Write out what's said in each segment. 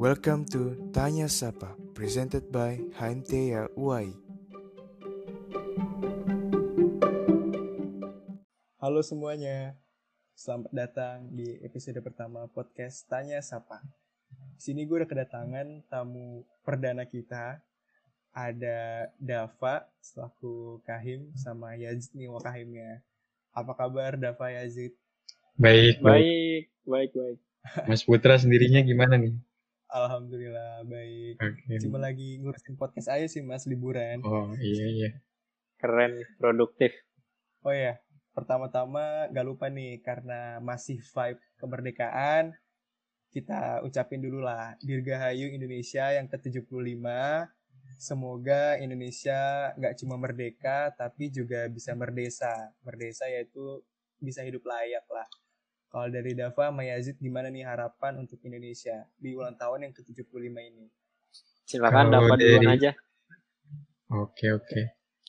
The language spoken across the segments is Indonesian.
Welcome to Tanya Sapa, presented by HMTA UI. Halo semuanya, selamat datang di episode pertama podcast Tanya Sapa. Di sini gue udah kedatangan tamu perdana kita. Ada Dava selaku Kahim sama Yazid nih wakahimnya. Apa kabar Dava Yazid? Baik, baik. Baik, baik, baik. Mas Putra sendirinya gimana nih? Alhamdulillah baik. Oke. Cuma lagi ngurusin podcast aja sih mas liburan. Oh iya iya. Keren, produktif. Oh ya, pertama-tama gak lupa nih karena masih vibe kemerdekaan, kita ucapin dulu lah Dirgahayu Indonesia yang ke-75. Semoga Indonesia gak cuma merdeka tapi juga bisa merdesa. Merdesa yaitu bisa hidup layak lah. Kalau dari Dava sama Yazid gimana nih harapan untuk Indonesia di ulang tahun yang ke-75 ini? Silakan Kalau dapat duluan dari- aja. Oke oke.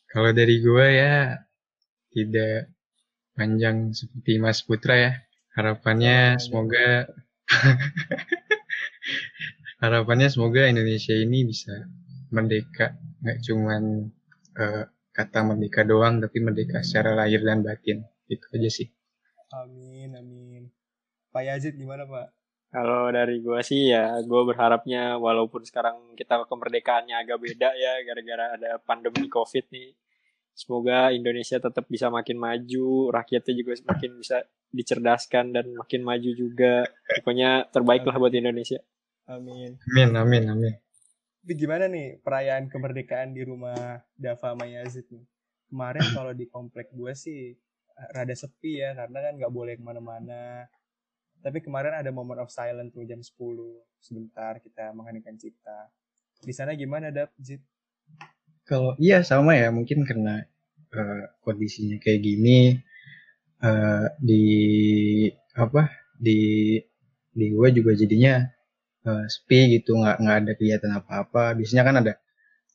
Kalau dari gua ya tidak panjang seperti Mas Putra ya. Harapannya Panjang. semoga harapannya semoga Indonesia ini bisa merdeka, nggak cuman eh, kata merdeka doang, tapi merdeka secara lahir dan batin. Itu aja sih. Amin, amin. Pak Yazid gimana Pak? Kalau dari gua sih ya, gua berharapnya walaupun sekarang kita kemerdekaannya agak beda ya, gara-gara ada pandemi COVID nih. Semoga Indonesia tetap bisa makin maju, rakyatnya juga semakin bisa dicerdaskan dan makin maju juga. Pokoknya terbaik lah buat Indonesia. Amin. Amin amin amin. Tapi gimana nih perayaan kemerdekaan di rumah Dava sama Yazid nih? Kemarin kalau di komplek gue sih rada sepi ya karena kan nggak boleh ke mana-mana. Tapi kemarin ada moment of silence tuh jam 10 sebentar kita mengheningkan cipta. Di sana gimana Dap, Zid? Kalau iya sama ya mungkin karena eh, kondisinya kayak gini eh, di apa di di gua juga jadinya eh, sepi gitu nggak nggak ada kegiatan apa-apa. Biasanya kan ada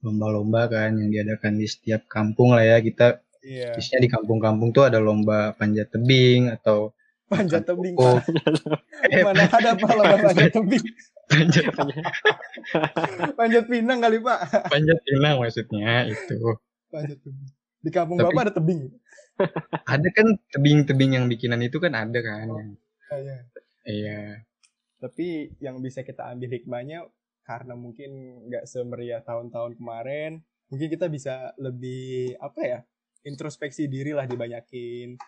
lomba-lomba kan yang diadakan di setiap kampung lah ya kita Iya. biasanya di kampung-kampung tuh ada lomba panjat tebing atau Panjat tebing Oh, eh, Mana ada Pak lomba panjat tebing? panjat Panjat pinang kali Pak. panjat pinang maksudnya itu Panjat tebing. Di kampung Tapi- Bapak ada tebing. ada kan tebing-tebing yang bikinan itu kan ada kan yang Ah, iya. iya tapi yang bisa kita ambil hikmahnya karena mungkin nggak semeriah tahun-tahun kemarin mungkin kita bisa lebih apa ya introspeksi diri lah dibanyakin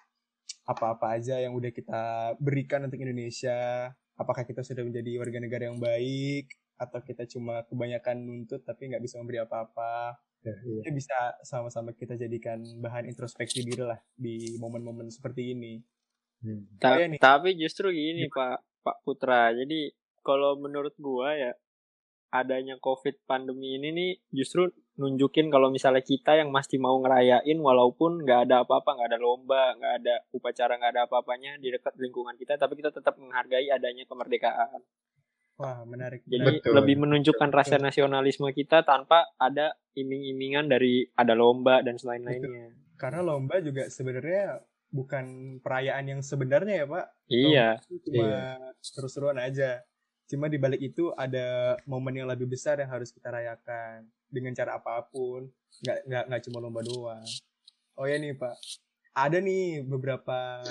apa-apa aja yang udah kita berikan untuk Indonesia apakah kita sudah menjadi warga negara yang baik atau kita cuma kebanyakan nuntut tapi nggak bisa memberi apa-apa iya. Ini bisa sama-sama kita jadikan bahan introspeksi diri lah di momen-momen seperti ini Hmm. Ta- iya nih. tapi justru gini Pak Pak Putra. Jadi kalau menurut gua ya adanya COVID pandemi ini nih justru nunjukin kalau misalnya kita yang masih mau ngerayain walaupun nggak ada apa-apa, nggak ada lomba, nggak ada upacara, nggak ada apa-apanya di dekat lingkungan kita, tapi kita tetap menghargai adanya kemerdekaan. wah menarik Jadi Betul. lebih menunjukkan rasa nasionalisme kita tanpa ada iming-imingan dari ada lomba dan selain-lainnya. karena lomba juga sebenarnya bukan perayaan yang sebenarnya ya pak Iya, Lomba cuma seru-seruan aja cuma di balik itu ada momen yang lebih besar yang harus kita rayakan. Dengan cara apa pun. Nggak nggak nggak cuma lomba doang. Oh ya nih pak. Ada nih beberapa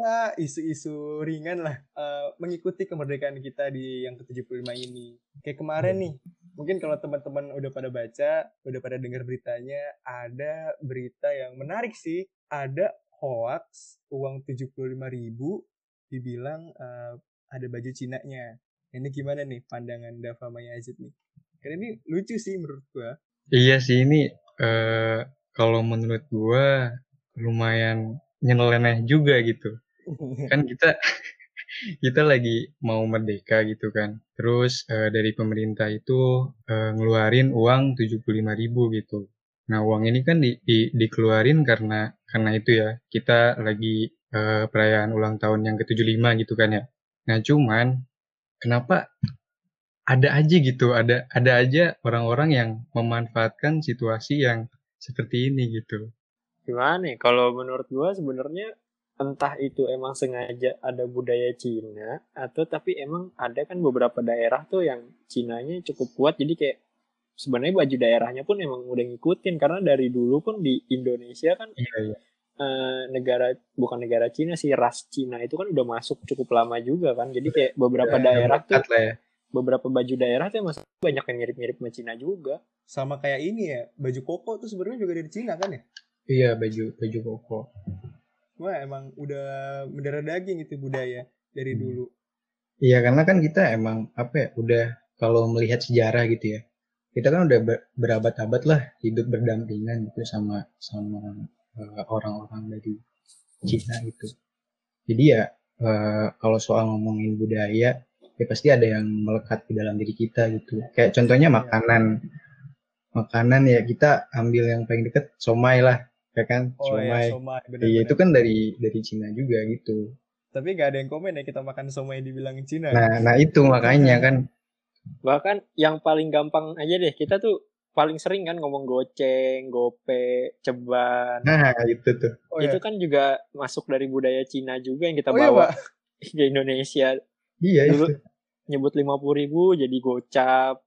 ya isu-isu ringan lah. Eh, mengikuti kemerdekaan kita di yang ke-75 ini. Kayak kemarin nih. Mungkin kalau teman-teman udah pada baca, udah pada dengar beritanya, ada berita yang menarik sih. Ada hoax uang 75.000 ribu dibilang eh, ada baju Cina-nya. Ini gimana nih pandangan Dava sama Yazid nih? Karena ini lucu sih menurut gua. Iya sih ini eh kalau menurut gua lumayan nyeleneh juga gitu. Kan kita kita lagi mau merdeka gitu kan. Terus eh, dari pemerintah itu eh, ngeluarin uang 75.000 ribu gitu. Nah, uang ini kan di, di- dikeluarin karena karena itu ya. Kita lagi eh, perayaan ulang tahun yang ke-75 gitu kan ya. Nah, cuman kenapa ada aja gitu, ada ada aja orang-orang yang memanfaatkan situasi yang seperti ini gitu. gimana ya? Kalau menurut gua sebenarnya entah itu emang sengaja ada budaya Cina atau tapi emang ada kan beberapa daerah tuh yang Cinanya cukup kuat jadi kayak sebenarnya baju daerahnya pun emang udah ngikutin karena dari dulu pun di Indonesia kan Iya, iya. Eh, negara bukan negara Cina sih ras Cina itu kan udah masuk cukup lama juga kan jadi kayak beberapa Udah daerah tuh lah ya. beberapa baju daerah tuh emang banyak yang mirip-mirip sama Cina juga Sama kayak ini ya, baju koko tuh sebenarnya juga dari Cina kan ya? Iya, baju baju koko. Wah emang udah mendarah daging itu budaya dari Hmm. dulu. Iya, karena kan kita emang apa ya, udah kalau melihat sejarah gitu ya. Kita kan udah ber- berabad-abad lah hidup berdampingan gitu sama sama orang-orang dari Cina gitu. Jadi ya eh, kalau soal ngomongin budaya ya pasti ada yang melekat di dalam diri kita gitu. Kayak contohnya Iya. makanan. Makanan ya kita ambil yang paling deket somai lah, ya kan? Oh somai. ya, somai Iya, itu kan dari dari Cina juga gitu. Tapi gak ada yang komen ya kita makan somai dibilang Cina. Nah, nah itu makanya kan bahkan yang paling gampang aja deh kita tuh paling sering kan ngomong goceng, gope, ceban Nah, itu tuh. oh, itu kan juga masuk dari budaya Cina juga yang kita Oh iya, bawa Pak. ke Indonesia Iya, Dulu- itu. nyebut lima puluh ribu jadi gocap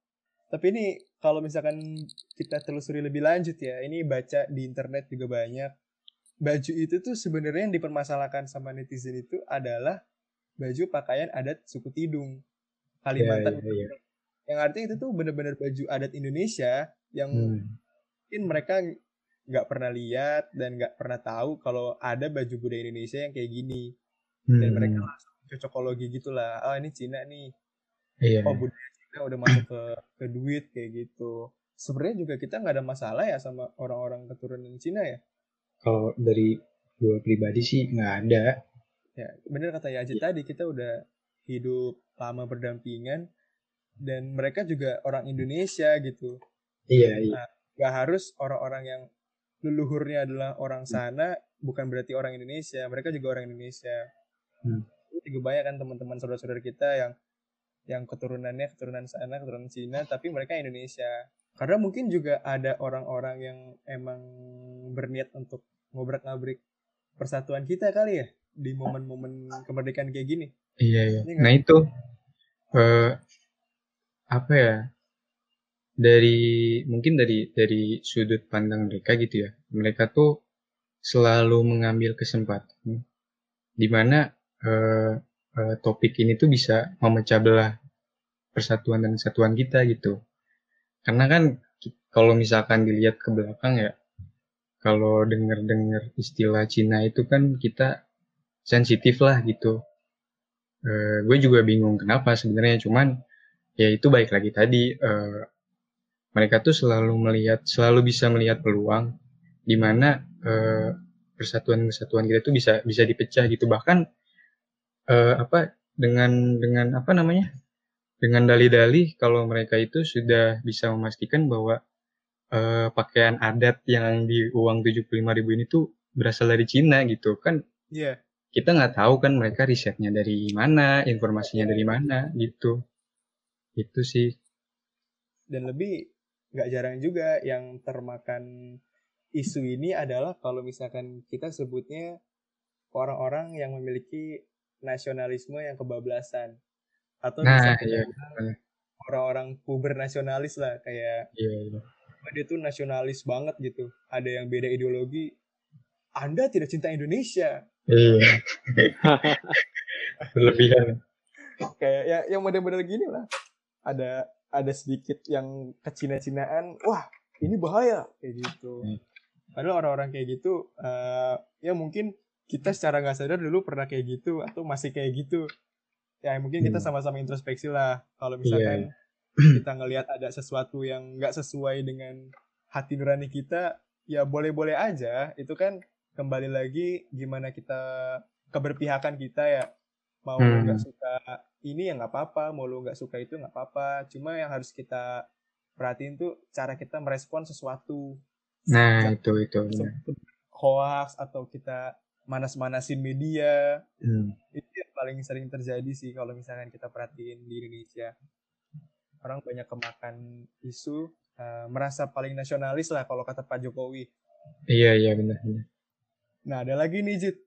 Tapi ini kalau misalkan kita telusuri lebih lanjut ya, ini baca di internet juga banyak. Baju itu tuh sebenarnya yang dipermasalahkan sama netizen itu adalah baju pakaian adat suku Tidung. Kalimantan. Iya, iya, iya. Yang artinya itu tuh bener-bener baju adat Indonesia yang Hmm. mungkin mereka nggak pernah lihat dan nggak pernah tahu kalau ada baju budaya Indonesia yang kayak gini. Dan Hmm. mereka langsung cocokologi gitulah. Oh ini Cina nih. Iya. oh budaya Cina udah masuk ke ke duit kayak gitu sebenarnya juga kita nggak ada masalah ya sama orang-orang keturunan Cina ya Kalau dari gue pribadi sih nggak ada. ya bener kata Yajid tadi kita udah hidup lama berdampingan dan mereka juga orang Indonesia gitu Iya, iya. nggak harus orang-orang yang leluhurnya adalah orang sana bukan berarti orang Indonesia mereka juga orang Indonesia Hmm. Itu juga banyak kan teman-teman saudara-saudara kita yang yang keturunannya keturunan sana keturunan Cina tapi mereka Indonesia karena mungkin juga ada orang-orang yang emang berniat untuk ngobrak-ngabrik persatuan kita kali ya di momen-momen kemerdekaan kayak gini Iya, iya. Nggak- Nah itu eh apa ya? Dari mungkin dari dari sudut pandang mereka gitu ya. Mereka tuh selalu mengambil kesempatan di mana eh, eh, topik ini tuh bisa memecah belah persatuan dan kesatuan kita gitu. Karena kan kalau misalkan dilihat ke belakang ya, kalau dengar-dengar istilah Cina itu kan kita sensitif lah gitu. Eh, gue juga bingung kenapa sebenarnya cuman ya itu baik lagi tadi eh, mereka tuh selalu melihat selalu bisa melihat peluang di mana eh, persatuan-kesatuan kita tuh bisa bisa dipecah gitu bahkan eh, apa dengan dengan apa namanya dengan dalih-dalih kalau mereka itu sudah bisa memastikan bahwa eh, pakaian adat yang di uang 75.000 ini tuh berasal dari Cina gitu kan iya kita nggak tahu kan mereka risetnya dari mana, informasinya dari mana gitu. Itu sih. dan lebih nggak jarang juga yang termakan isu ini adalah kalau misalkan kita sebutnya orang-orang yang memiliki nasionalisme yang kebablasan atau Nah, kita iya. orang-orang puber nasionalis lah kayak Iya, iya. "Wah, dia tuh nasionalis banget gitu ada yang beda ideologi Anda tidak cinta Indonesia Iya. Berlebihan. kayak ya yang model-model gini lah ada ada sedikit yang kecina-cinaan wah ini bahaya. Kayak gitu. Hmm. padahal orang-orang kayak gitu eh, ya mungkin kita secara nggak sadar dulu pernah kayak gitu atau masih kayak gitu. Ya mungkin kita Hmm. sama-sama introspeksi lah. Kalau misalkan kita ngelihat ada sesuatu yang nggak sesuai dengan hati nurani kita ya boleh-boleh aja. Itu kan kembali lagi gimana kita keberpihakan kita ya. Mau lu Hmm. nggak suka ini ya nggak apa-apa mau lu nggak suka itu nggak apa-apa cuma yang harus kita perhatiin tuh cara kita merespon sesuatu Nah, itu itu. seperti hoax atau kita manas-manasin media Hmm. itu yang paling sering terjadi sih kalau misalkan kita perhatiin di Indonesia orang banyak kemakan isu eh, merasa paling nasionalis lah kalau kata Pak Jokowi Iya, iya benar. benar. nah ada lagi nih Jit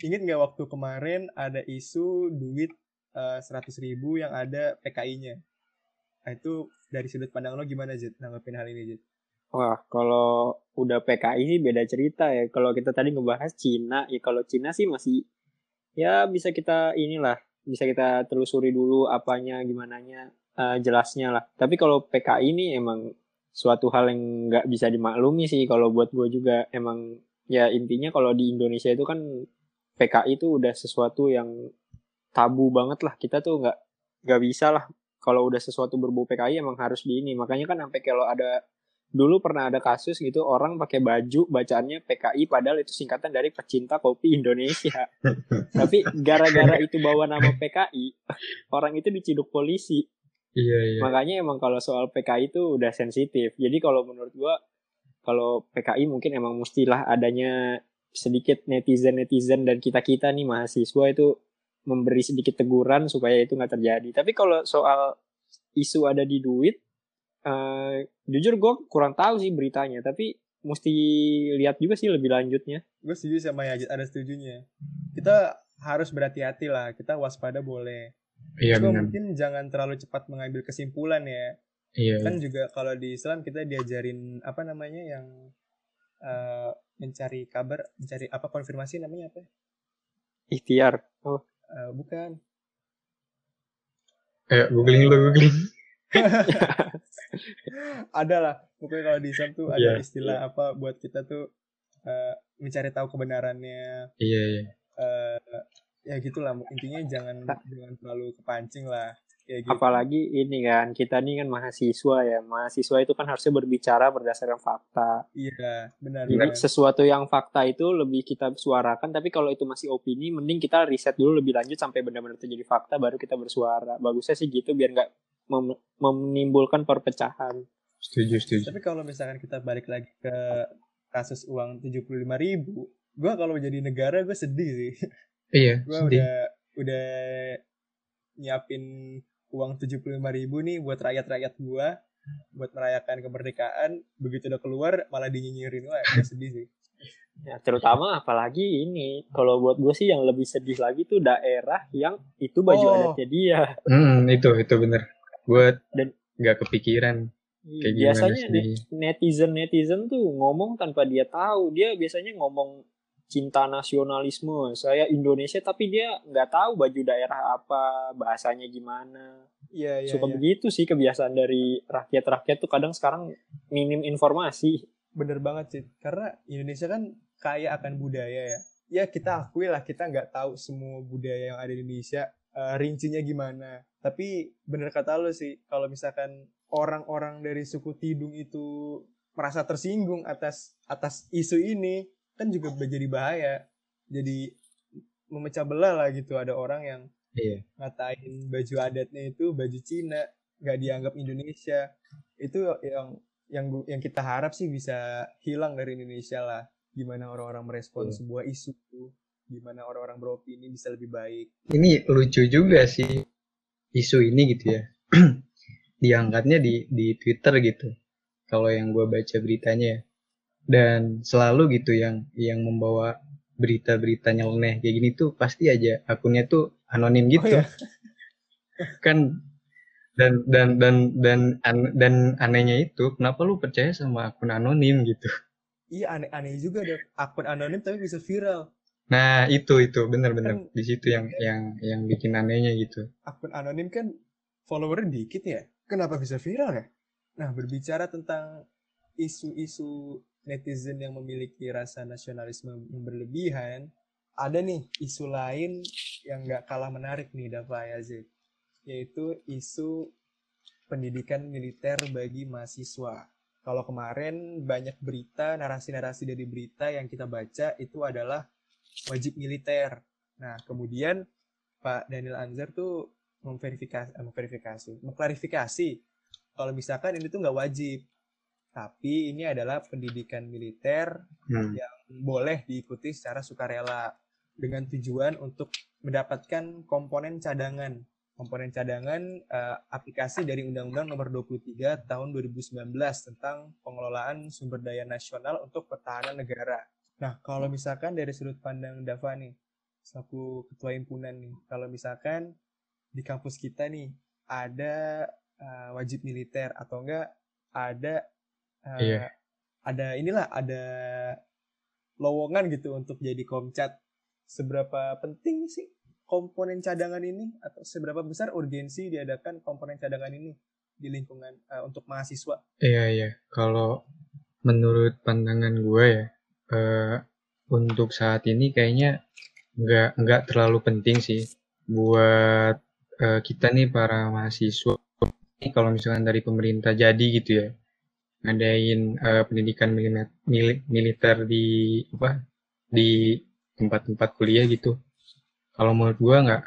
inget nggak waktu kemarin ada isu duit seratus ribu yang ada PKI-nya? Nah itu dari sudut pandang lo gimana Jit nanggepin hal ini Jit? Wah, kalau udah PKI sih beda cerita ya. Kalau kita tadi ngebahas Cina, ya kalau Cina sih masih ya bisa kita inilah, bisa kita telusuri dulu apanya, gimana nya, uh, jelasnya lah. Tapi kalau PKI ini emang suatu hal yang nggak bisa dimaklumi sih kalau buat gue juga emang ya intinya kalau di Indonesia itu kan PKI itu udah sesuatu yang tabu banget lah kita tuh nggak nggak bisa lah kalau udah sesuatu berbau PKI emang harus di ini makanya kan sampai kalau ada dulu pernah ada kasus gitu orang pakai baju bacaannya PKI padahal itu singkatan dari pecinta kopi Indonesia. Tapi gara-gara itu bawa nama PKI, orang itu diciduk polisi. Iya, iya. Makanya emang kalau soal PKI itu udah sensitif. Jadi kalau menurut gua kalau PKI mungkin emang mestilah adanya sedikit netizen-netizen dan kita-kita nih mahasiswa itu memberi sedikit teguran supaya itu nggak terjadi. Tapi kalau soal isu ada di duit, uh, jujur gue kurang tahu sih beritanya. Tapi mesti lihat juga sih lebih lanjutnya. Gue setuju sama ya ada setujunya. Kita harus berhati-hati lah. Kita waspada boleh. Iya, Cuma mungkin jangan terlalu cepat mengambil kesimpulan ya. Iya, kan juga kalau di Islam kita diajarin apa namanya yang uh, mencari kabar mencari apa konfirmasi namanya apa? Ikhtiar. Oh uh, bukan eh googling lo googling ada lah pokoknya kalau di Islam tuh ada yeah, istilah yeah. apa buat kita tuh uh, mencari tahu kebenarannya iya yeah, iya yeah. uh, ya gitulah intinya jangan jangan terlalu kepancing lah ya gitu. apalagi ini kan kita ini kan mahasiswa ya mahasiswa itu kan harusnya berbicara berdasarkan fakta iya benar jadi benar. sesuatu yang fakta itu lebih kita suarakan tapi kalau itu masih opini mending kita riset dulu lebih lanjut sampai benar-benar terjadi fakta baru kita bersuara bagusnya sih gitu biar nggak mem menimbulkan perpecahan. Setuju, setuju. Tapi kalau misalkan kita balik lagi ke kasus uang tujuh puluh lima ribu, gue kalau jadi negara gue sedih sih. Iya. gue udah udah nyiapin uang tujuh puluh lima ribu nih buat rakyat-rakyat gue, buat merayakan kemerdekaan. Begitu udah keluar malah dinyinyirin, wah gue sedih sih. Ya, terutama apalagi ini kalau buat gue sih yang lebih sedih lagi tuh daerah yang itu baju oh. adatnya dia. Hmm, itu itu bener gue dan nggak kepikiran kayak biasanya netizen netizen tuh ngomong tanpa dia tahu dia biasanya ngomong cinta nasionalisme saya Indonesia tapi dia nggak tahu baju daerah apa bahasanya gimana Iya, iya, suka ya. begitu sih kebiasaan dari rakyat-rakyat tuh kadang sekarang minim informasi bener banget sih karena Indonesia kan kaya akan budaya ya ya kita akui lah kita nggak tahu semua budaya yang ada di Indonesia uh, rincinya gimana. Tapi bener kata lo sih, kalau misalkan orang-orang dari suku Tidung itu merasa tersinggung atas atas isu ini, kan juga menjadi bahaya. Jadi memecah belah lah gitu. Ada orang yang iya. ngatain baju adatnya itu baju Cina, nggak dianggap Indonesia. Itu yang yang yang kita harap sih bisa hilang dari Indonesia lah. Gimana orang-orang merespon iya. sebuah isu gimana orang-orang beropini bisa lebih baik. Ini lucu juga sih isu ini gitu ya. Diangkatnya di di Twitter gitu. Kalau yang gue baca beritanya ya. Dan selalu gitu yang yang membawa berita-berita nyeleneh kayak gini tuh pasti aja akunnya tuh anonim gitu. Oh, iya. kan dan dan dan dan an, dan anehnya itu kenapa lu percaya sama akun anonim gitu? Iya aneh-aneh juga ada akun anonim tapi bisa viral. Nah itu itu benar-benar kan, di situ yang kan, yang yang bikin anehnya gitu. Akun anonim kan followernya dikit ya, kenapa bisa viral ya? Nah berbicara tentang isu-isu netizen yang memiliki rasa nasionalisme yang berlebihan, ada nih isu lain yang nggak kalah menarik nih Dava Yazid, yaitu isu pendidikan militer bagi mahasiswa. Kalau kemarin banyak berita, narasi-narasi dari berita yang kita baca itu adalah wajib militer. Nah, kemudian Pak Daniel Anzar tuh memverifikasi, eh, memverifikasi, mengklarifikasi kalau misalkan ini tuh nggak wajib, tapi ini adalah pendidikan militer hmm. yang boleh diikuti secara sukarela dengan tujuan untuk mendapatkan komponen cadangan. Komponen cadangan uh, aplikasi dari Undang-Undang Nomor 23 Tahun 2019 tentang pengelolaan sumber daya nasional untuk pertahanan negara. Nah, kalau misalkan dari sudut pandang Dava nih, selaku ketua himpunan nih. Kalau misalkan di kampus kita nih ada uh, wajib militer atau enggak ada uh, Iya. ada inilah ada lowongan gitu untuk jadi komcat. Seberapa penting sih komponen cadangan ini atau seberapa besar urgensi diadakan komponen cadangan ini di lingkungan uh, untuk mahasiswa? Iya, iya. Kalau menurut pandangan gue ya, eh, untuk saat ini kayaknya nggak nggak terlalu penting sih buat eh, kita nih para mahasiswa. Ini kalau misalkan dari pemerintah jadi gitu ya, ngadain eh, pendidikan milime- mili- militer di apa di tempat-tempat kuliah gitu. Kalau menurut gue nggak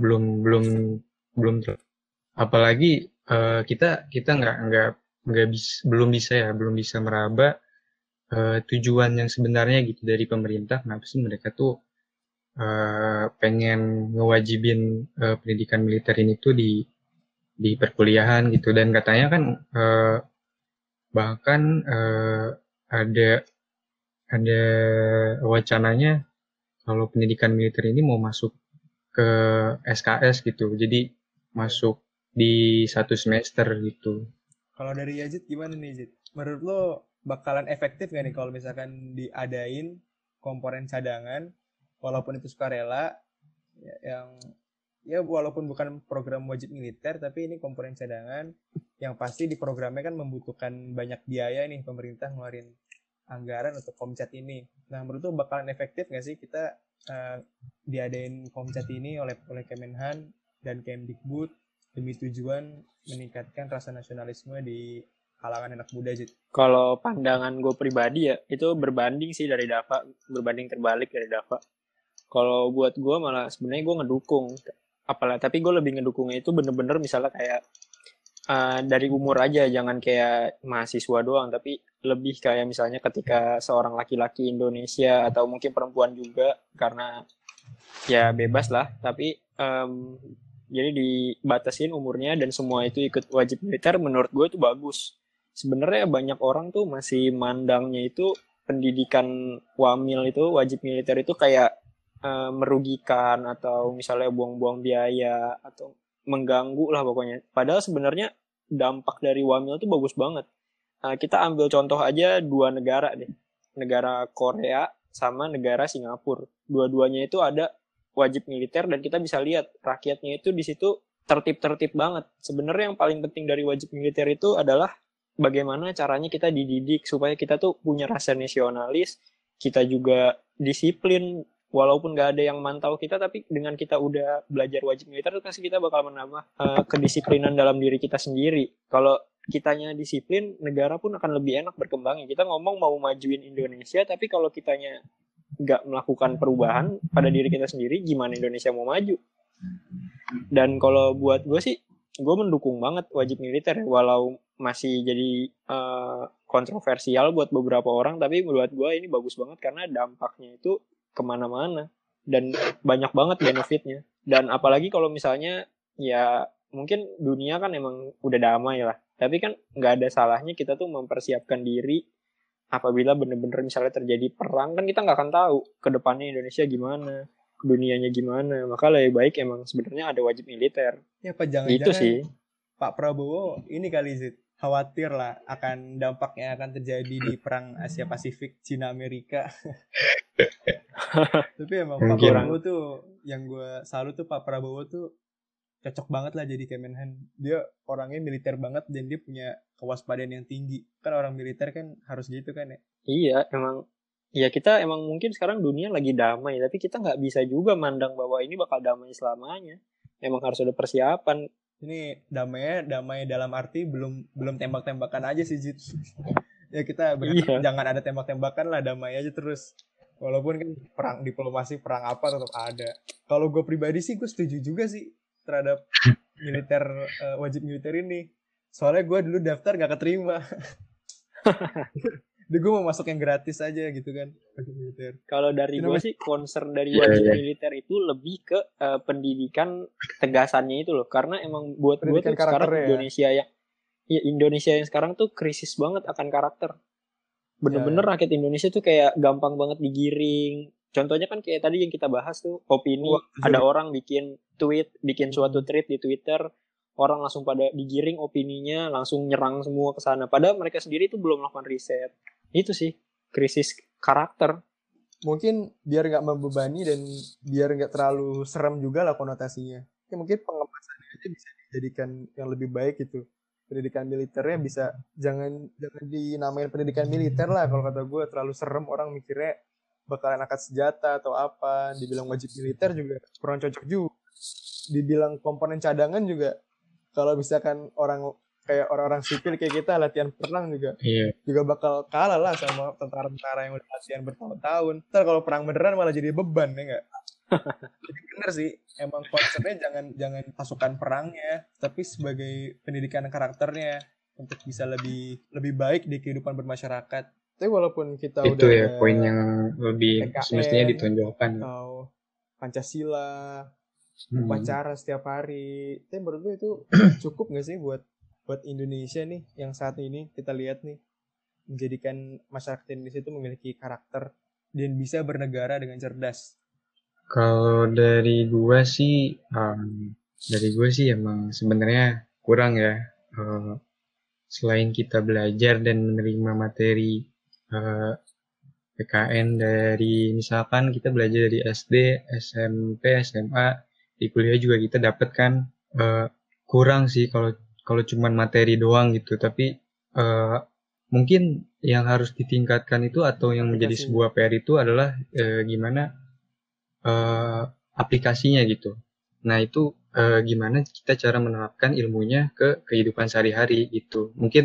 belum belum belum apalagi eh, kita kita nggak nggak nggak bisa belum bisa ya belum bisa meraba eh, tujuan yang sebenarnya gitu dari pemerintah kenapa sih mereka tuh eh, pengen ngewajibin eh, pendidikan militer ini tuh di di perkuliahan gitu dan katanya kan eh, bahkan eh, ada ada wacananya kalau pendidikan militer ini mau masuk ke SKS gitu jadi masuk di satu semester gitu Kalau dari Yazid gimana nih Yazid? Menurut lo bakalan efektif gak nih kalau misalkan diadain komponen cadangan walaupun itu sukarela ya, yang ya walaupun bukan program wajib militer tapi ini komponen cadangan yang pasti di programnya kan membutuhkan banyak biaya nih pemerintah ngeluarin anggaran untuk komcat ini. Nah menurut lo bakalan efektif gak sih kita eh, diadain komcat ini oleh oleh Kemenhan dan Kemdikbud demi tujuan meningkatkan rasa nasionalisme di kalangan anak muda Jit. Kalau pandangan gue pribadi ya, itu berbanding sih dari Dava, berbanding terbalik dari Dava. Kalau buat gue malah sebenarnya gue ngedukung. Apalagi, tapi gue lebih ngedukungnya itu bener-bener misalnya kayak uh, dari umur aja, jangan kayak mahasiswa doang, tapi lebih kayak misalnya ketika seorang laki-laki Indonesia atau mungkin perempuan juga, karena ya bebas lah, tapi um, jadi dibatasin umurnya dan semua itu ikut wajib militer menurut gue itu bagus. Sebenarnya banyak orang tuh masih mandangnya itu pendidikan wamil itu wajib militer itu kayak uh, merugikan atau misalnya buang-buang biaya atau mengganggu lah pokoknya. Padahal sebenarnya dampak dari wamil itu bagus banget. Uh, kita ambil contoh aja dua negara deh. Negara Korea sama negara Singapura. Dua-duanya itu ada wajib militer dan kita bisa lihat rakyatnya itu di situ tertib-tertib banget. Sebenarnya yang paling penting dari wajib militer itu adalah bagaimana caranya kita dididik supaya kita tuh punya rasa nasionalis, kita juga disiplin walaupun nggak ada yang mantau kita tapi dengan kita udah belajar wajib militer itu pasti kita bakal menambah uh, kedisiplinan dalam diri kita sendiri. Kalau kitanya disiplin, negara pun akan lebih enak berkembangnya. Kita ngomong mau majuin Indonesia, tapi kalau kitanya nggak melakukan perubahan pada diri kita sendiri, gimana Indonesia mau maju? Dan kalau buat gue sih, gue mendukung banget wajib militer, walau masih jadi uh, kontroversial buat beberapa orang, tapi buat gue ini bagus banget karena dampaknya itu ke mana-mana. Dan banyak banget benefitnya. Dan apalagi kalau misalnya ya mungkin dunia kan emang udah damai lah, tapi kan nggak ada salahnya kita tuh mempersiapkan diri apabila bener-bener misalnya terjadi perang kan kita nggak akan tahu ke depannya Indonesia gimana dunianya gimana. Maka lebih baik emang sebenarnya ada wajib militer. Ya apa jangan itu sih. Pak Prabowo ini kali Zid khawatir lah akan dampak yang akan terjadi di perang Asia Pasifik Cina Amerika. Tapi emang Pak. Prabowo tuh yang gue salut tuh Pak Prabowo tuh cocok banget lah jadi Kemenhan. Dia orangnya militer banget dan dia punya kewaspadaan yang tinggi. Kan orang militer kan harus gitu kan ya. iya emang ya kita emang mungkin sekarang dunia lagi damai tapi kita nggak bisa juga mandang bahwa ini bakal damai selamanya emang harus ada persiapan Ini damainya damai dalam arti belum belum tembak-tembakan aja sih Jit. ya kita berharap Iya. jangan ada tembak-tembakan lah damai aja terus. Walaupun kan perang diplomasi perang apa tetap ada. Kalau gue pribadi sih gue setuju juga sih terhadap militer eh, wajib militer ini. Soalnya gue dulu daftar gak keterima. Jadi gue mau masuk yang gratis aja gitu kan wajib militer. kalau dari gue sih concern dari Iya, wajib iya. militer itu lebih ke eh, pendidikan tegasannya itu loh karena emang buat gue tuh sekarang karakter ya. Indonesia yang ya Indonesia yang sekarang tuh krisis banget akan karakter bener-bener Ya, rakyat Indonesia tuh kayak gampang banget digiring. Contohnya kan kayak tadi yang kita bahas tuh opini. Wah, ada orang bikin tweet bikin suatu tweet di Twitter orang langsung pada digiring opininya langsung nyerang semua ke sana. Padahal mereka sendiri tuh belum melakukan riset. Itu sih krisis karakter. Mungkin biar nggak membebani dan biar nggak terlalu serem juga lah konotasinya. Ya mungkin pengemasannya aja bisa dijadikan yang lebih baik gitu pendidikan militernya bisa jangan jangan dinamain pendidikan militer lah kalau kata gue terlalu serem orang mikirnya bakalan angkat senjata atau apa dibilang wajib militer juga kurang cocok juga dibilang komponen cadangan juga kalau misalkan orang kayak orang-orang sipil kayak kita latihan perang juga Iya. juga bakal kalah lah sama tentara-tentara yang udah latihan bertahun-tahun. Ntar kalau perang beneran malah jadi beban ya nggak? Bener sih, emang konsepnya jangan jangan pasukan perangnya, tapi sebagai pendidikan karakternya untuk bisa lebih lebih baik di kehidupan bermasyarakat. Tapi walaupun kita Itu udah ya poin yang lebih PKN, semestinya ditonjolkan. atau Pancasila, Hmm. upacara setiap hari. Tapi menurut lu itu cukup nggak sih buat buat Indonesia nih yang saat ini kita lihat nih menjadikan masyarakat Indonesia itu memiliki karakter dan bisa bernegara dengan cerdas. Kalau dari gua sih, um, dari gua sih emang sebenarnya kurang ya. Uh, selain kita belajar dan menerima materi uh, PKN dari misalkan kita belajar dari SD, SMP, SMA, di kuliah juga kita dapat kan uh, kurang sih kalau kalau cuman materi doang gitu. Tapi uh, mungkin yang harus ditingkatkan itu atau yang menjadi Aplikasinya. sebuah PR itu adalah uh, gimana eh, aplikasinya gitu. Nah itu eh, gimana kita cara menerapkan ilmunya ke kehidupan sehari-hari gitu. Mungkin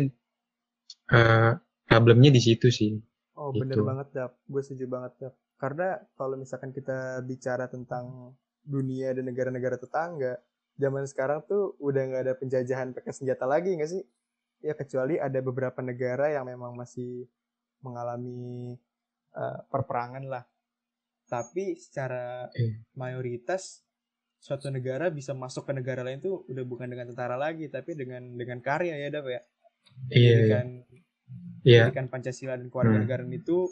eh, problemnya di situ sih. Oh bener Gitu. banget Dap, gue setuju banget Dap. Karena kalau misalkan kita bicara tentang dunia dan negara-negara tetangga, zaman sekarang tuh udah nggak ada penjajahan pakai senjata lagi nggak sih? Ya kecuali ada beberapa negara yang memang masih mengalami eh, perperangan lah. Tapi secara Eh. mayoritas suatu negara bisa masuk ke negara lain tuh udah bukan dengan tentara lagi, tapi dengan dengan karya ya Dap ya. Iya, iya. Pendidikan Iya, pendidikan Pancasila dan kewarganegaraan itu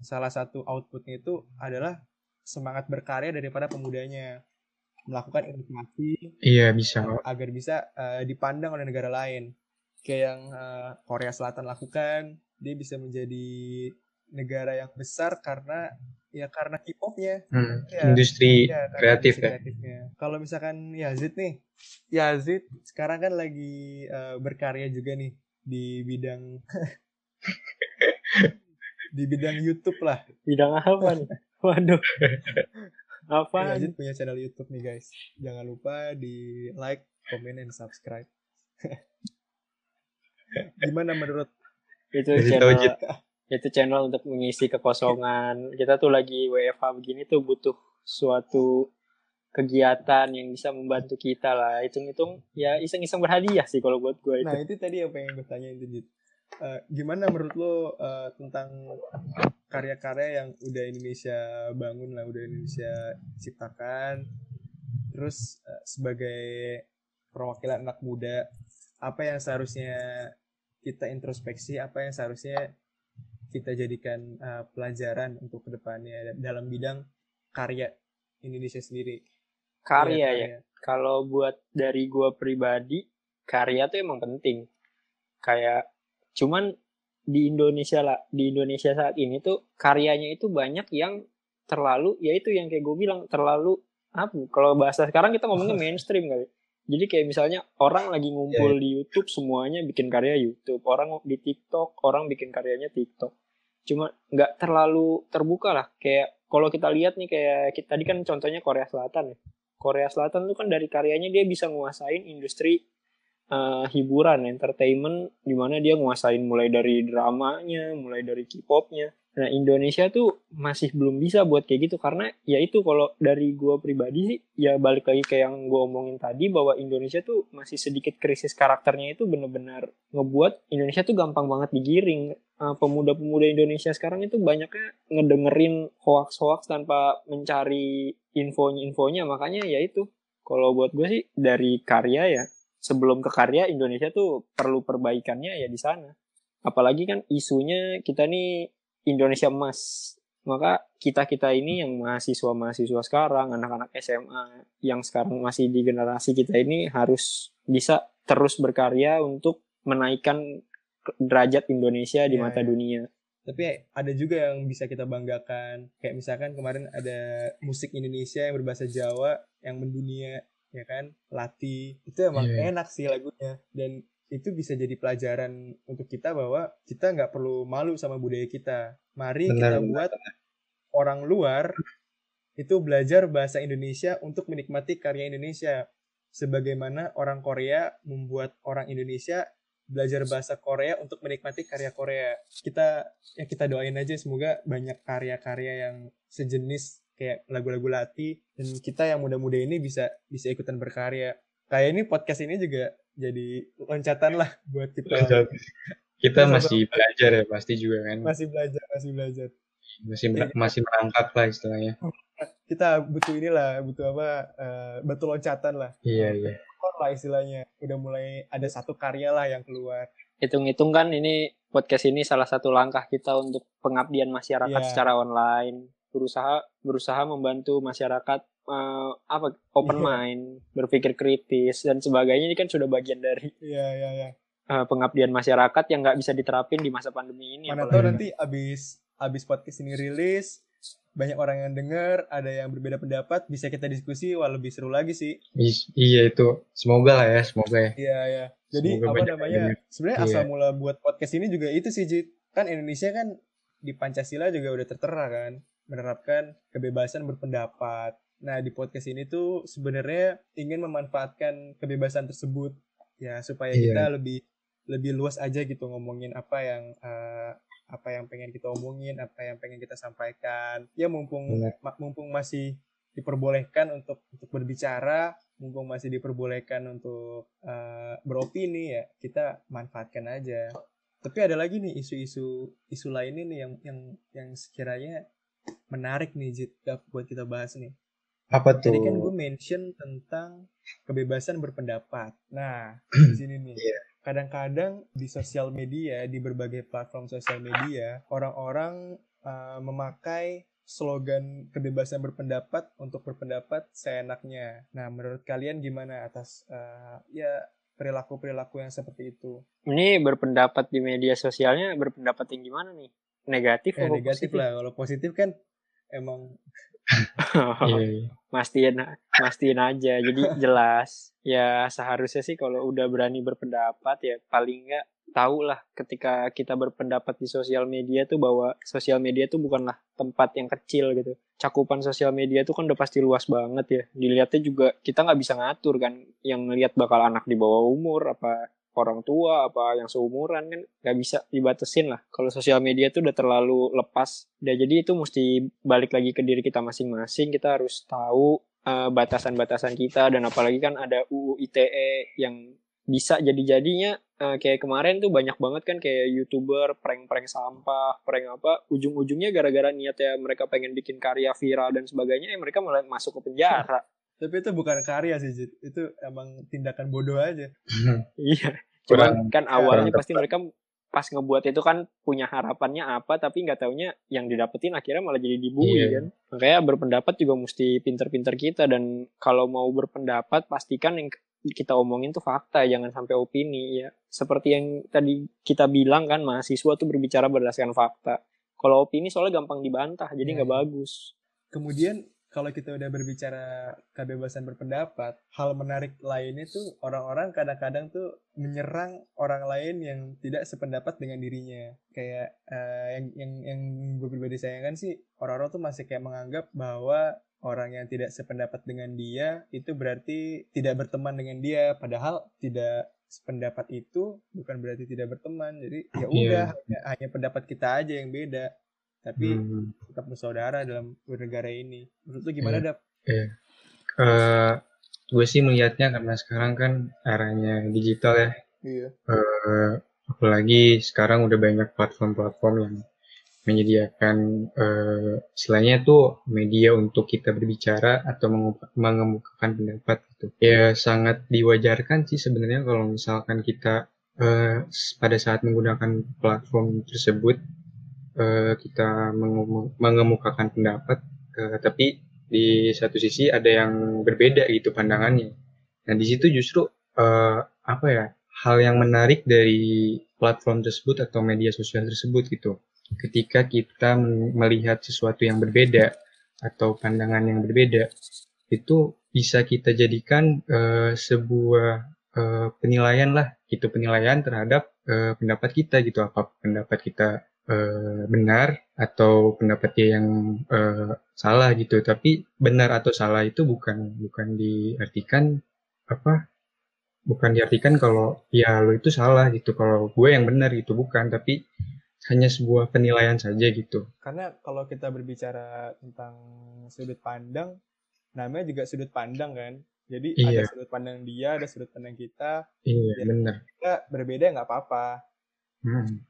salah satu outputnya itu adalah semangat berkarya daripada pemudanya melakukan inovasi iya bisa. agar bisa eh, dipandang oleh negara lain kayak yang eh, Korea Selatan lakukan dia bisa menjadi negara yang besar karena ya karena K-popnya Hmm, Ya, Industri Ya, kreatif industri ya. kreatifnya. Kalau misalkan Yazid nih, Yazid sekarang kan lagi eh, berkarya juga nih di bidang di bidang YouTube lah. bidang apa nih waduh apa Yazid punya channel YouTube nih guys. Jangan lupa di like, comment, and subscribe. Gimana menurut itu channel. Itu channel untuk mengisi kekosongan kita tuh lagi WFH begini tuh butuh suatu kegiatan yang bisa membantu kita lah hitung-hitung ya iseng-iseng berhadiah sih kalau buat gue itu Nah itu tadi yang pengen gue tanya itu Jit. Eh, gimana menurut lo eh, tentang karya-karya yang udah Indonesia bangun lah, udah Indonesia ciptakan. Terus eh, sebagai perwakilan anak muda, apa yang seharusnya kita introspeksi, apa yang seharusnya kita jadikan eh, pelajaran untuk ke depannya dalam bidang karya Indonesia sendiri. karya Iya, ya kalau buat dari gue pribadi karya tuh emang penting. Kayak cuman di Indonesia lah di Indonesia saat ini tuh karyanya itu banyak yang terlalu ya itu yang kayak gue bilang terlalu apa kalau bahasa sekarang kita ngomongnya mainstream kali. Jadi kayak misalnya orang lagi ngumpul di YouTube semuanya bikin karya YouTube orang di TikTok orang bikin karyanya TikTok cuma nggak terlalu terbuka lah kayak kalau kita lihat nih kayak kita tadi kan contohnya Korea Selatan ya Korea Selatan tuh kan dari karyanya dia bisa nguasain industri eh, hiburan, entertainment, di mana dia nguasain mulai dari dramanya, mulai dari K-popnya. Nah Indonesia tuh masih belum bisa buat kayak gitu karena ya itu kalau dari gua pribadi sih ya balik lagi kayak yang gua omongin tadi bahwa Indonesia tuh masih sedikit krisis karakternya itu bener-bener ngebuat Indonesia tuh gampang banget digiring. Eh, pemuda-pemuda Indonesia sekarang itu banyaknya ngedengerin hoax-hoax tanpa mencari infonya-infonya makanya ya itu kalau buat gue sih dari karya ya sebelum ke karya Indonesia tuh perlu perbaikannya ya di sana apalagi kan isunya kita nih Indonesia emas. Maka kita kita ini yang mahasiswa mahasiswa sekarang anak-anak SMA yang sekarang masih di generasi kita ini harus bisa terus berkarya untuk menaikkan derajat Indonesia di Iya, mata iya. dunia. Tapi ada juga yang bisa kita banggakan. Kayak misalkan kemarin ada musik Indonesia yang berbahasa Jawa yang mendunia ya kan? Lati. Itu emang Iya. enak sih lagunya. Dan itu bisa jadi pelajaran untuk kita bahwa kita nggak perlu malu sama budaya kita mari Benar, kita benar, buat orang luar itu belajar bahasa Indonesia untuk menikmati karya Indonesia sebagaimana orang Korea membuat orang Indonesia belajar bahasa Korea untuk menikmati karya Korea. Kita ya kita doain aja semoga banyak karya-karya yang sejenis kayak lagu-lagu Lati dan kita yang muda-muda ini bisa bisa ikutan berkarya. Kayak ini podcast ini juga jadi loncatan lah buat kita kita masih belajar ya pasti juga kan masih belajar masih belajar. masih mer- masih merangkak lah istilahnya Kita butuh inilah butuh apa eh, batu loncatan lah. iya iya lah istilahnya. Udah mulai ada satu karya lah yang keluar. hitung-hitung kan ini podcast ini salah satu langkah kita untuk pengabdian masyarakat Iya. secara online berusaha berusaha membantu masyarakat eh, apa open Iya. mind berpikir kritis dan sebagainya ini kan sudah bagian dari Iya iya iya. eh, pengabdian masyarakat yang nggak bisa diterapin di masa pandemi ini Mana tahu nanti abis abis podcast ini rilis banyak orang yang denger, ada yang berbeda pendapat, bisa kita diskusi, wah lebih seru lagi sih. Is- iya itu semoga lah ya semoga ya Iya ya. Jadi Semoga apa namanya? Sebenarnya Iya. asal mula buat podcast ini juga itu sih, Jit. Kan Indonesia kan di Pancasila juga udah tertera kan, menerapkan kebebasan berpendapat. Nah, di podcast ini tuh sebenarnya ingin memanfaatkan kebebasan tersebut ya supaya Iya. kita lebih lebih luas aja gitu ngomongin apa yang eh, apa yang pengen kita omongin, apa yang pengen kita sampaikan. Ya mumpung Benar. ma- mumpung masih diperbolehkan untuk untuk berbicara, mumpung masih diperbolehkan untuk eh, beropini ya, kita manfaatkan aja. Tapi ada lagi nih isu-isu isu lainnya nih yang yang yang sekiranya menarik nih Jit buat kita bahas nih. Apa tuh Tadi kan gue mention tentang kebebasan berpendapat. Nah, di sini nih. Iya. Kadang-kadang di sosial media, di berbagai platform sosial media, orang-orang uh, memakai slogan kebebasan berpendapat untuk berpendapat seenaknya. Nah, menurut kalian gimana atas uh, ya perilaku-perilaku yang seperti itu? Ini berpendapat di media sosialnya berpendapat yang gimana nih? Negatif Eh, atau negatif positif? lah. Kalau positif kan emang Iya, iya. mastiin mastiin aja. Jadi jelas. Ya seharusnya sih kalau udah berani berpendapat ya paling nggak tahu lah ketika kita berpendapat di sosial media tuh bahwa sosial media tuh bukanlah tempat yang kecil gitu. Cakupan sosial media tuh kan udah pasti luas banget ya. Dilihatnya juga kita nggak bisa ngatur kan yang ngelihat bakal anak di bawah umur apa orang tua apa yang seumuran kan nggak bisa dibatasin lah. Kalau sosial media tuh udah terlalu lepas. Ya jadi itu mesti balik lagi ke diri kita masing-masing. Kita harus tahu eh, batasan-batasan kita. Dan apalagi kan ada UU ITE yang bisa jadi-jadinya eh, kayak kemarin tuh banyak banget kan kayak youtuber prank-prank sampah prank apa. Ujung-ujungnya gara-gara niatnya mereka pengen bikin karya viral dan sebagainya ya mereka malah masuk ke penjara tapi itu bukan karya sih Jit. Itu emang tindakan bodoh aja. Iya. Cuman Kurang- kan awalnya pasti mereka pas ngebuat itu kan punya harapannya apa tapi nggak taunya yang didapetin akhirnya malah jadi dibully Iya. kan. Makanya berpendapat juga mesti pinter-pinter kita dan kalau mau berpendapat pastikan yang kita omongin tuh fakta jangan sampai opini ya. Seperti yang tadi kita bilang kan mahasiswa tuh berbicara berdasarkan fakta. Kalau opini soalnya gampang dibantah jadi Iya, nggak iya. bagus. Kemudian kalau kita udah berbicara kebebasan berpendapat, hal menarik lainnya tuh orang-orang kadang-kadang tuh menyerang orang lain yang tidak sependapat dengan dirinya. Kayak eh, yang yang yang gue pribadi sayangkan sih orang-orang tuh masih kayak menganggap bahwa orang yang tidak sependapat dengan dia itu berarti tidak berteman dengan dia, padahal tidak sependapat itu bukan berarti tidak berteman. Jadi ya udah hanya, hanya pendapat kita aja yang beda. Tapi Hmm. tetap bersaudara dalam bernegara ini. Menurut lu gimana, Dap? Eh, gue sih melihatnya karena sekarang kan eranya digital ya Iya. Eh, apalagi sekarang udah banyak platform-platform yang menyediakan eh, istilahnya tuh media untuk kita berbicara atau mengemukakan pendapat gitu. Ya sangat diwajarkan sih sebenarnya kalau misalkan kita eh, s- pada saat menggunakan platform tersebut eh, kita mengemu- mengemukakan pendapat, eh, tapi di satu sisi ada yang berbeda gitu pandangannya. Nah di situ justru eh, apa ya hal yang menarik dari platform tersebut atau media sosial tersebut gitu. Ketika kita melihat sesuatu yang berbeda atau pandangan yang berbeda, itu bisa kita jadikan eh, sebuah eh, penilaian lah, gitu penilaian terhadap eh, pendapat kita gitu. Apa pendapat kita eh, benar atau pendapat dia yang eh, salah gitu. Tapi benar atau salah itu bukan bukan diartikan apa bukan diartikan kalau ya lo itu salah gitu kalau gue yang benar gitu bukan tapi hanya sebuah penilaian saja gitu Karena kalau kita berbicara tentang sudut pandang, namanya juga sudut pandang kan. Jadi ada Iya. sudut pandang dia, ada sudut pandang kita. iya Ya. benar Kita berbeda nggak apa-apa. Hmm,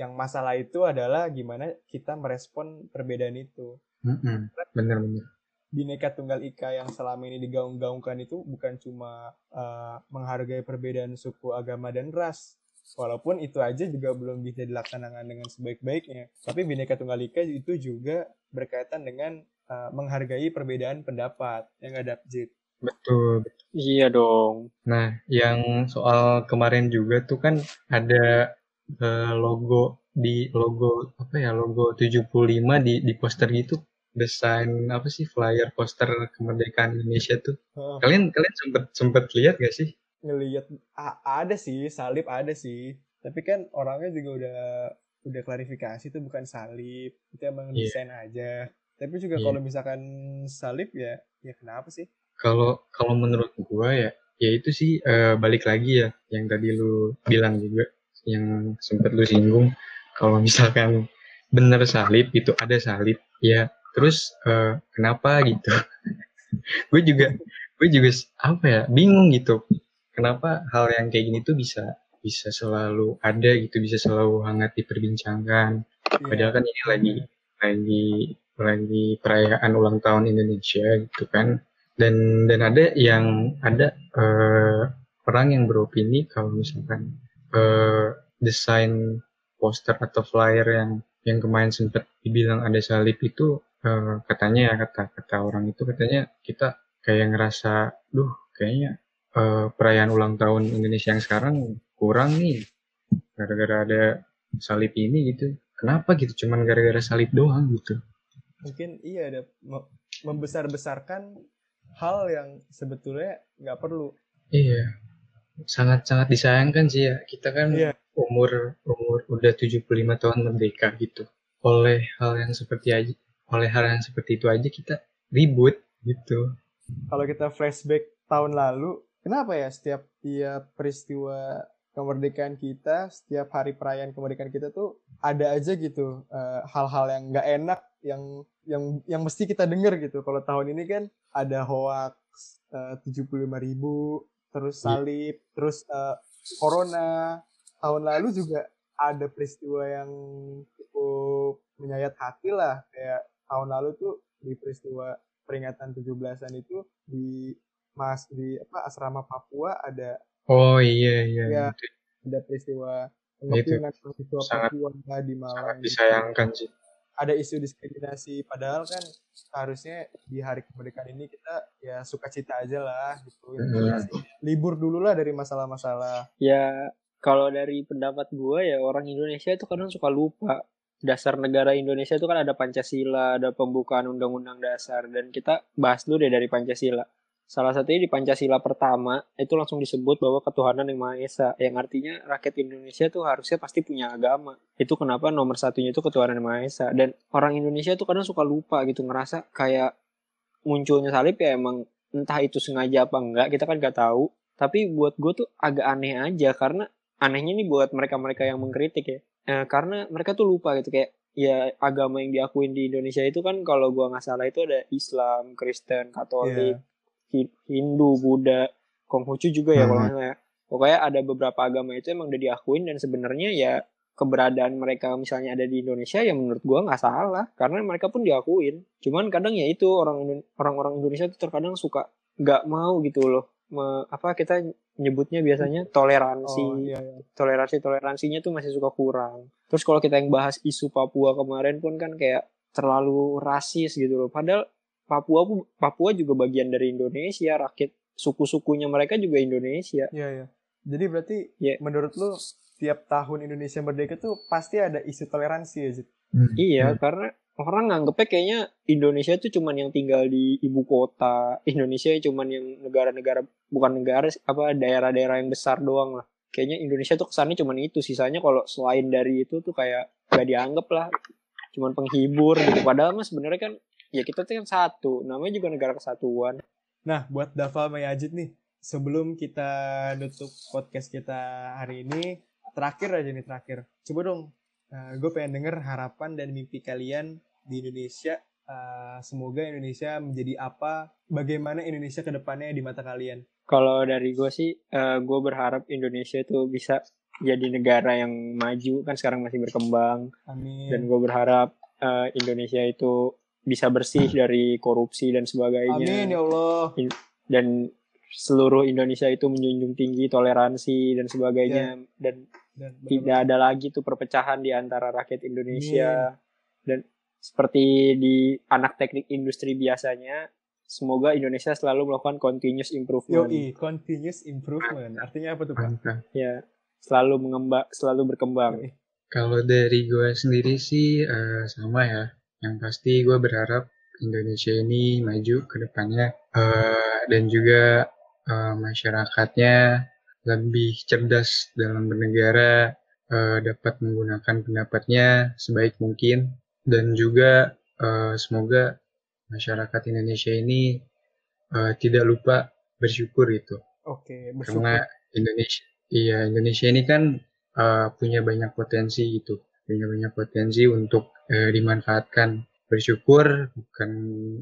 Yang masalah itu adalah gimana kita merespon perbedaan itu. hmm, hmm. benar benar Bineka Tunggal Ika yang selama ini digaung-gaungkan itu bukan cuma eh, menghargai perbedaan suku, agama, dan ras. Walaupun itu aja juga belum bisa dilaksanakan dengan sebaik-baiknya. Tapi Bineka Tunggal Ika itu juga berkaitan dengan eh, menghargai perbedaan pendapat yang ada Jit. betul Iya dong. nah yang soal kemarin juga tuh kan ada eh, logo di logo apa ya logo 75 di di poster gitu. Desain apa sih flyer poster kemerdekaan Indonesia tuh. Kalian kalian sempet sempet lihat gak sih? Ngelihat ada sih salib ada sih. Tapi kan orangnya juga udah udah klarifikasi itu bukan salib. Itu emang Iya. desain aja. Tapi juga Iya. kalau misalkan salib ya ya kenapa sih? Kalau kalau menurut gua ya, ya itu sih eh, balik lagi ya yang tadi lu bilang juga, yang sempat lu singgung. Kalau misalkan bener salib itu ada salib, ya terus eh, kenapa gitu? gue juga gue juga apa ya bingung gitu. Kenapa hal yang kayak gini tuh bisa bisa selalu ada gitu, bisa selalu hangat diperbincangkan. Iya. Padahal kan ini lagi lagi lagi perayaan ulang tahun Indonesia gitu kan. Dan dan ada yang ada eh, orang yang beropini kalau misalkan eh, desain poster atau flyer yang yang kemarin sempat dibilang ada salib itu eh, katanya ya kata kata orang itu katanya kita kayak ngerasa, duh kayaknya eh, perayaan ulang tahun Indonesia yang sekarang kurang nih gara-gara ada salib ini gitu. Kenapa gitu? Cuman gara-gara salib doang gitu. mungkin iya ada me- membesar-besarkan hal yang sebetulnya nggak perlu Iya. Sangat-sangat disayangkan sih ya. Kita kan Iya. umur umur udah 75 tahun merdeka gitu. Oleh hal yang seperti aja oleh hal yang seperti itu aja kita ribut gitu. kalau kita flashback tahun lalu kenapa ya setiap tiap peristiwa kemerdekaan kita setiap hari perayaan kemerdekaan kita tuh ada aja gitu eh, hal-hal yang nggak enak yang yang yang mesti kita dengar gitu kalau tahun ini kan ada hoax tujuh puluh ribu terus Iya. salib terus eh, corona tahun lalu juga ada peristiwa yang cukup menyayat hati lah kayak tahun lalu tuh di peristiwa peringatan 17-an itu di Mas di apa asrama Papua ada Oh iya iya. Iya. Itu ada peristiwa Itu pengepungan mahasiswa sangat- Papua di sangat Malang. gitu. disayangkan sih. Ada isu diskriminasi padahal kan harusnya di hari kemerdekaan ini kita ya sukacita aja lah gitu. Hmm. Libur dulu lah dari masalah-masalah. Ya kalau dari pendapat gue ya orang Indonesia itu kadang suka lupa dasar negara Indonesia itu kan ada Pancasila, ada pembukaan Undang-Undang Dasar dan kita bahas dulu deh dari Pancasila. Salah satunya di Pancasila pertama itu langsung disebut bahwa ketuhanan yang Maha Esa, yang artinya rakyat Indonesia tuh harusnya pasti punya agama. Itu kenapa nomor satunya itu ketuhanan yang Maha Esa. Dan orang Indonesia tuh kadang suka lupa gitu ngerasa kayak munculnya salib ya emang entah itu sengaja apa enggak kita kan nggak tahu. Tapi buat gue tuh agak aneh aja karena anehnya nih buat mereka-mereka yang mengkritik ya. Eh, karena mereka tuh lupa gitu kayak ya agama yang diakuin di Indonesia itu kan kalau gua nggak salah itu ada Islam, Kristen, Katolik, Iya. Hi- Hindu, Buddha, Konghucu juga ya kalau Hmm. salah ya. Pokoknya ada beberapa agama itu emang udah diakuin dan sebenarnya ya keberadaan mereka misalnya ada di Indonesia ya menurut gua nggak salah karena mereka pun diakuin. Cuman kadang ya itu orang orang-orang Indonesia tuh terkadang suka nggak mau gitu loh me- apa kita nyebutnya biasanya toleransi Oh iya iya. toleransi toleransinya tuh masih suka kurang terus kalau kita yang bahas isu Papua kemarin pun kan kayak terlalu rasis gitu loh padahal Papua pu- Papua juga bagian dari Indonesia rakyat suku-sukunya mereka juga Indonesia Iya iya. Jadi berarti Iya. menurut lu tiap tahun Indonesia merdeka tuh pasti ada isu toleransi ya, Zid? Hmm. Iya, karena orang nganggepnya kayaknya Indonesia itu cuman yang tinggal di ibu kota. Indonesia cuman yang negara-negara bukan negara apa daerah-daerah yang besar doang lah. Kayaknya Indonesia tuh kesannya cuman itu. Sisanya kalau selain dari itu tuh kayak gak dianggap lah. Cuman penghibur gitu. Padahal mah sebenarnya kan ya kita tuh kan satu. Namanya juga negara kesatuan. Nah, buat Dava sama Yajid nih, sebelum kita nutup podcast kita hari ini, terakhir aja nih terakhir. Coba dong, gue pengen denger harapan dan mimpi kalian di Indonesia. Eh, semoga Indonesia menjadi apa, bagaimana Indonesia ke depannya di mata kalian. Kalau dari gue sih, gue berharap Indonesia itu bisa jadi negara yang maju. Kan sekarang masih berkembang. Amin. dan gue berharap eh, Indonesia itu bisa bersih dari korupsi dan sebagainya Amin ya Allah. dan seluruh Indonesia itu menjunjung tinggi toleransi dan sebagainya dan Dan tidak ada lagi tuh perpecahan di antara rakyat Indonesia dan seperti di anak teknik industri biasanya semoga Indonesia selalu melakukan continuous improvement Yoi, continuous improvement. Artinya apa tuh, Pak? Mantap. ya selalu mengembang selalu berkembang Yoi. Kalau dari gue sendiri sih eh, sama ya. Yang pasti gue berharap Indonesia ini maju ke depannya eh, dan juga eh, masyarakatnya lebih cerdas dalam bernegara, eh, dapat menggunakan pendapatnya sebaik mungkin. Dan juga eh, semoga masyarakat Indonesia ini eh, tidak lupa bersyukur itu. Oke, bersyukur. karena Indonesia iya Indonesia ini kan uh, punya banyak potensi gitu punya banyak potensi untuk uh, dimanfaatkan. Bersyukur bukan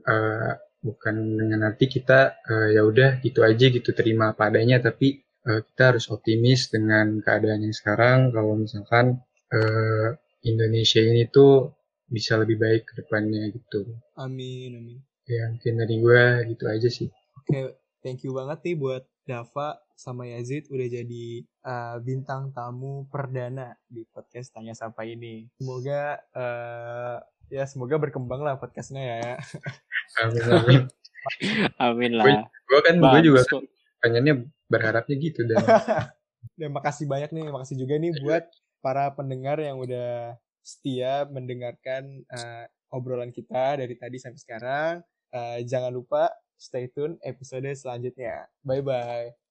uh, bukan dengan arti kita uh, ya udah gitu aja gitu terima apa adanya tapi uh, kita harus optimis dengan keadaan yang sekarang. Kalau misalkan uh, Indonesia ini tuh bisa lebih baik ke depannya gitu. Amin, amin. ya mungkin dari gue gitu aja sih. Oke, thank you banget nih buat Dava sama Yazid udah jadi uh, bintang tamu perdana di podcast Tanya Sapa ini. Semoga uh, ya semoga berkembang lah podcastnya ya. amin amin amin lah gue kan gue juga kok. pengennya berharapnya gitu dan Dan makasih banyak nih, makasih juga nih buat para pendengar yang udah setia mendengarkan uh, obrolan kita dari tadi sampai sekarang. Uh, jangan lupa stay tune episode selanjutnya. Bye bye.